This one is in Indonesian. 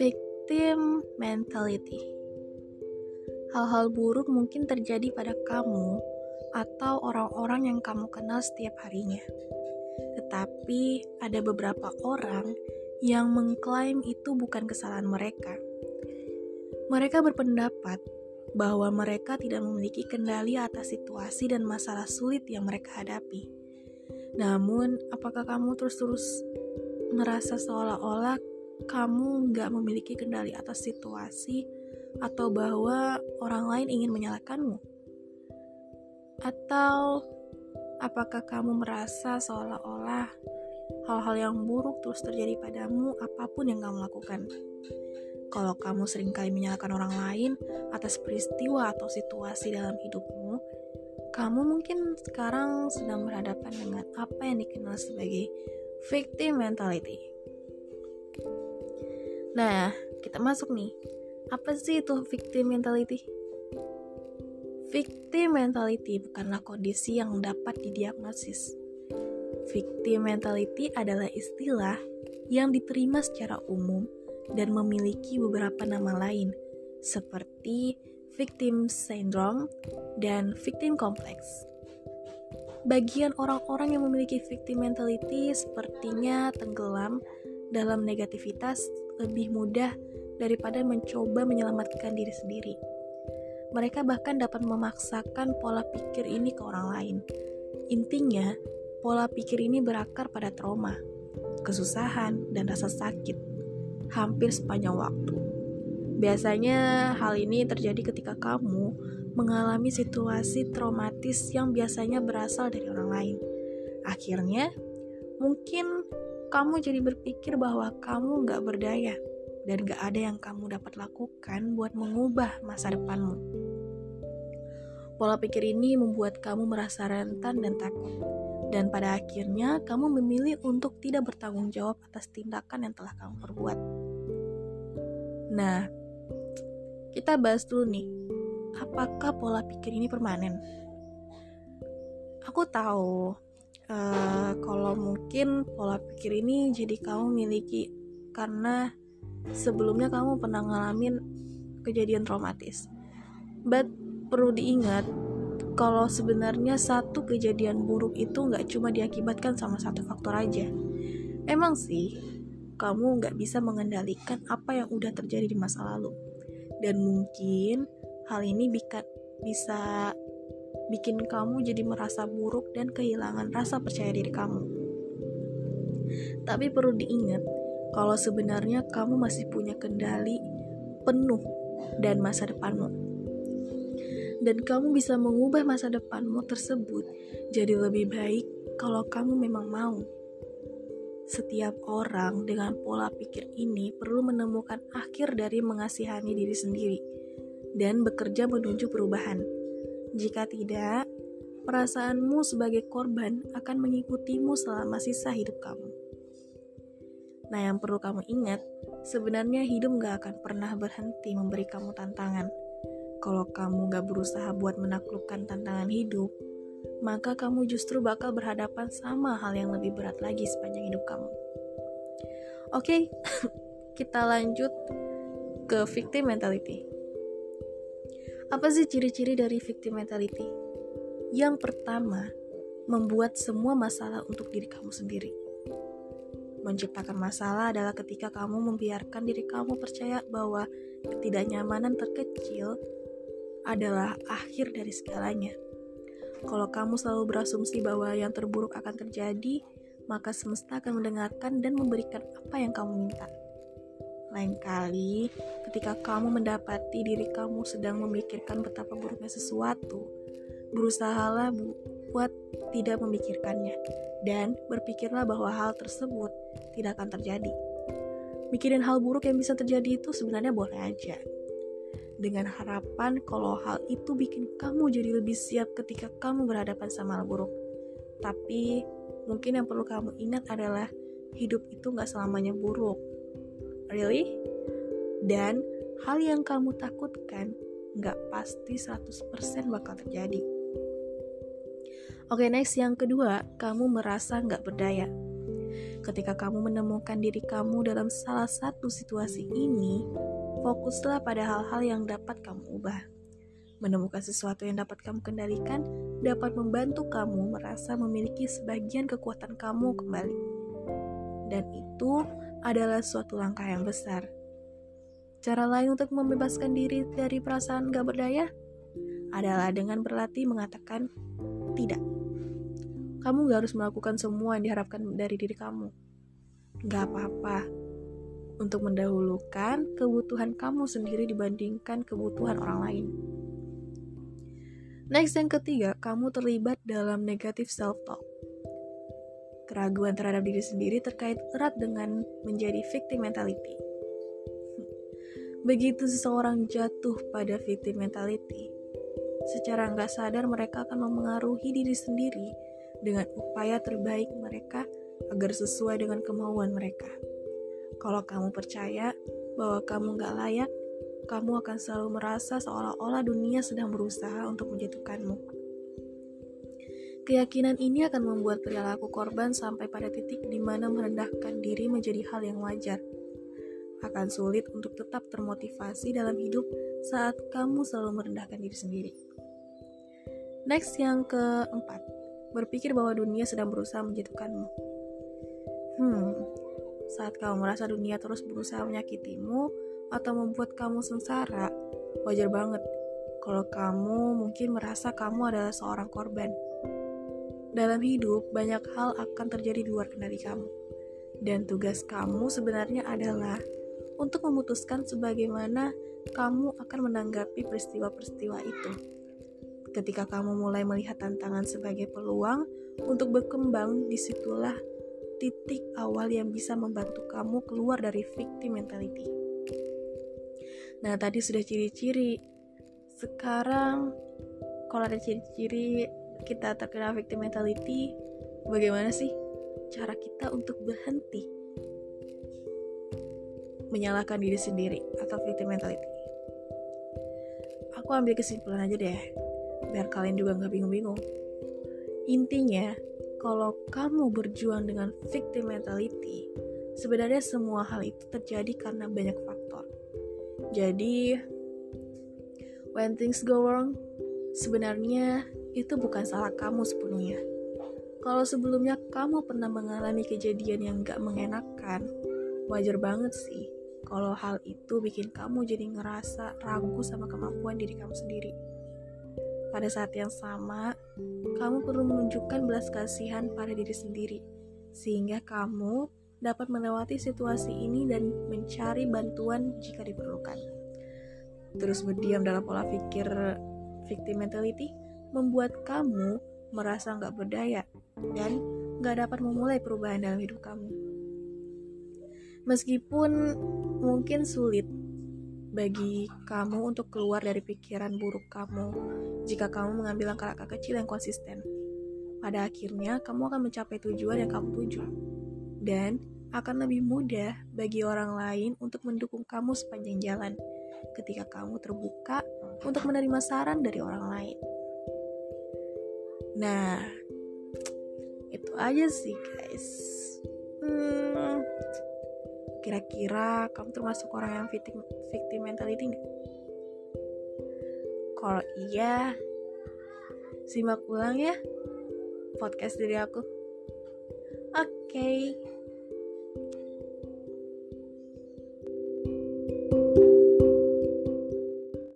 Victim mentality. Hal-hal buruk mungkin terjadi pada kamu atau orang-orang yang kamu kenal setiap harinya. Tetapi ada beberapa orang yang mengklaim itu bukan kesalahan mereka. Mereka berpendapat bahwa mereka tidak memiliki kendali atas situasi dan masalah sulit yang mereka hadapi. Namun, apakah kamu terus-terus merasa seolah-olah kamu nggak memiliki kendali atas situasi atau bahwa orang lain ingin menyalahkanmu? Atau apakah kamu merasa seolah-olah hal-hal yang buruk terus terjadi padamu apa pun yang kamu lakukan? Kalau kamu sering kali menyalahkan orang lain atas peristiwa atau situasi dalam hidupmu, kamu mungkin sekarang sedang berhadapan dengan apa yang dikenal sebagai victim mentality. Nah, kita masuk nih. Apa sih itu victim mentality? Victim mentality bukanlah kondisi yang dapat didiagnosis. Victim mentality adalah istilah yang diterima secara umum dan memiliki beberapa nama lain, seperti victim syndrome dan victim complex. Bagian orang-orang yang memiliki victim mentality sepertinya tenggelam dalam negativitas lebih mudah daripada mencoba menyelamatkan diri sendiri. Mereka bahkan dapat memaksakan pola pikir ini ke orang lain. Intinya, pola pikir ini berakar pada trauma, kesusahan, dan rasa sakit hampir sepanjang waktu. Biasanya hal ini terjadi ketika kamu mengalami situasi traumatis yang biasanya berasal dari orang lain. Akhirnya, mungkin kamu jadi berpikir bahwa kamu gak berdaya dan gak ada yang kamu dapat lakukan buat mengubah masa depanmu. Pola pikir ini membuat kamu merasa rentan dan takut, dan pada akhirnya kamu memilih untuk tidak bertanggung jawab atas tindakan yang telah kamu perbuat. Nah, kita bahas dulu nih, apakah pola pikir ini permanen? Aku tahu uh, kalau mungkin pola pikir ini jadi kamu miliki karena sebelumnya kamu pernah ngalamin kejadian traumatis. But perlu diingat kalau sebenarnya satu kejadian buruk itu nggak cuma diakibatkan sama satu faktor aja. Emang sih, kamu nggak bisa mengendalikan apa yang udah terjadi di masa lalu. Dan mungkin hal ini bisa bikin kamu jadi merasa buruk dan kehilangan rasa percaya diri kamu. Tapi perlu diingat, kalau sebenarnya kamu masih punya kendali penuh dan masa depanmu. Dan kamu bisa mengubah masa depanmu tersebut jadi lebih baik kalau kamu memang mau. Setiap orang dengan pola pikir ini perlu menemukan akhir dari mengasihani diri sendiri dan bekerja menuju perubahan jika tidak, perasaanmu sebagai korban akan mengikutimu selama sisa hidup kamu. Nah, yang perlu kamu ingat, sebenarnya hidup gak akan pernah berhenti memberi kamu tantangan. Kalau kamu gak berusaha buat menaklukkan tantangan hidup, maka kamu justru bakal berhadapan sama hal yang lebih berat lagi sepanjang hidup kamu. Oke, okay, kita lanjut ke victim mentality. Apa sih ciri-ciri dari victim mentality? Yang pertama, membuat semua masalah untuk diri kamu sendiri. Menciptakan masalah adalah ketika kamu membiarkan diri kamu percaya bahwa ketidaknyamanan terkecil adalah akhir dari segalanya. Kalau kamu selalu berasumsi bahwa yang terburuk akan terjadi, maka semesta akan mendengarkan dan memberikan apa yang kamu minta. Lain kali, ketika kamu mendapati diri kamu sedang memikirkan betapa buruknya sesuatu, berusahalah bu buat tidak memikirkannya dan berpikirlah bahwa hal tersebut tidak akan terjadi. Mikirin hal buruk yang bisa terjadi itu sebenarnya boleh aja. Dengan harapan kalau hal itu bikin kamu jadi lebih siap ketika kamu berhadapan sama hal buruk. Tapi mungkin yang perlu kamu ingat adalah hidup itu gak selamanya buruk Really? Dan hal yang kamu takutkan nggak pasti 100% bakal terjadi. Oke, next yang kedua, kamu merasa nggak berdaya. Ketika kamu menemukan diri kamu dalam salah satu situasi ini, fokuslah pada hal-hal yang dapat kamu ubah. Menemukan sesuatu yang dapat kamu kendalikan dapat membantu kamu merasa memiliki sebagian kekuatan kamu kembali. Dan itu adalah suatu langkah yang besar. Cara lain untuk membebaskan diri dari perasaan gak berdaya adalah dengan berlatih mengatakan tidak. Kamu gak harus melakukan semua yang diharapkan dari diri kamu. Gak apa-apa untuk mendahulukan kebutuhan kamu sendiri dibandingkan kebutuhan orang lain. Next yang ketiga, kamu terlibat dalam negative self-talk. Keraguan terhadap diri sendiri terkait erat dengan menjadi victim mentality. Begitu seseorang jatuh pada victim mentality, secara nggak sadar mereka akan memengaruhi diri sendiri dengan upaya terbaik mereka agar sesuai dengan kemauan mereka. Kalau kamu percaya bahwa kamu gak layak, kamu akan selalu merasa seolah-olah dunia sedang berusaha untuk menjatuhkanmu. Keyakinan ini akan membuat perilaku korban sampai pada titik di mana merendahkan diri menjadi hal yang wajar. Akan sulit untuk tetap termotivasi dalam hidup saat kamu selalu merendahkan diri sendiri. Next yang keempat, berpikir bahwa dunia sedang berusaha menjatuhkanmu. Hmm, saat kamu merasa dunia terus berusaha menyakitimu atau membuat kamu sengsara, wajar banget kalau kamu mungkin merasa kamu adalah seorang korban. Dalam hidup, banyak hal akan terjadi di luar kendali kamu. Dan tugas kamu sebenarnya adalah untuk memutuskan sebagaimana kamu akan menanggapi peristiwa-peristiwa itu. Ketika kamu mulai melihat tantangan sebagai peluang untuk berkembang, di situlah titik awal yang bisa membantu kamu keluar dari victim mentality. Nah, tadi sudah ciri-ciri. Sekarang, kalau ada ciri-ciri kita terkena victim mentality, bagaimana sih cara kita untuk berhenti menyalahkan diri sendiri atau victim mentality? Aku ambil kesimpulan aja deh biar kalian juga nggak bingung-bingung. Intinya, kalau kamu berjuang dengan victim mentality, sebenarnya semua hal itu terjadi karena banyak faktor. Jadi, when things go wrong, sebenarnya itu bukan salah kamu sepenuhnya. Kalau sebelumnya kamu pernah mengalami kejadian yang gak mengenakan, wajar banget sih kalau hal itu bikin kamu jadi ngerasa ragu sama kemampuan diri kamu sendiri. Pada saat yang sama, kamu perlu menunjukkan belas kasihan pada diri sendiri, sehingga kamu dapat melewati situasi ini dan mencari bantuan jika diperlukan. Terus berdiam dalam pola pikir victim mentality membuat kamu merasa nggak berdaya dan nggak dapat memulai perubahan dalam hidup kamu. Meskipun mungkin sulit bagi kamu untuk keluar dari pikiran buruk kamu jika kamu mengambil langkah-langkah kecil yang konsisten. Pada akhirnya, kamu akan mencapai tujuan yang kamu tuju. Dan akan lebih mudah bagi orang lain untuk mendukung kamu sepanjang jalan ketika kamu terbuka untuk menerima saran dari orang lain. Nah, itu aja sih guys. Hmm, Kira-kira kamu termasuk orang yang victim, victim mentality nggak? Kalau iya, simak ulang ya podcast dari aku. Oke. Okay.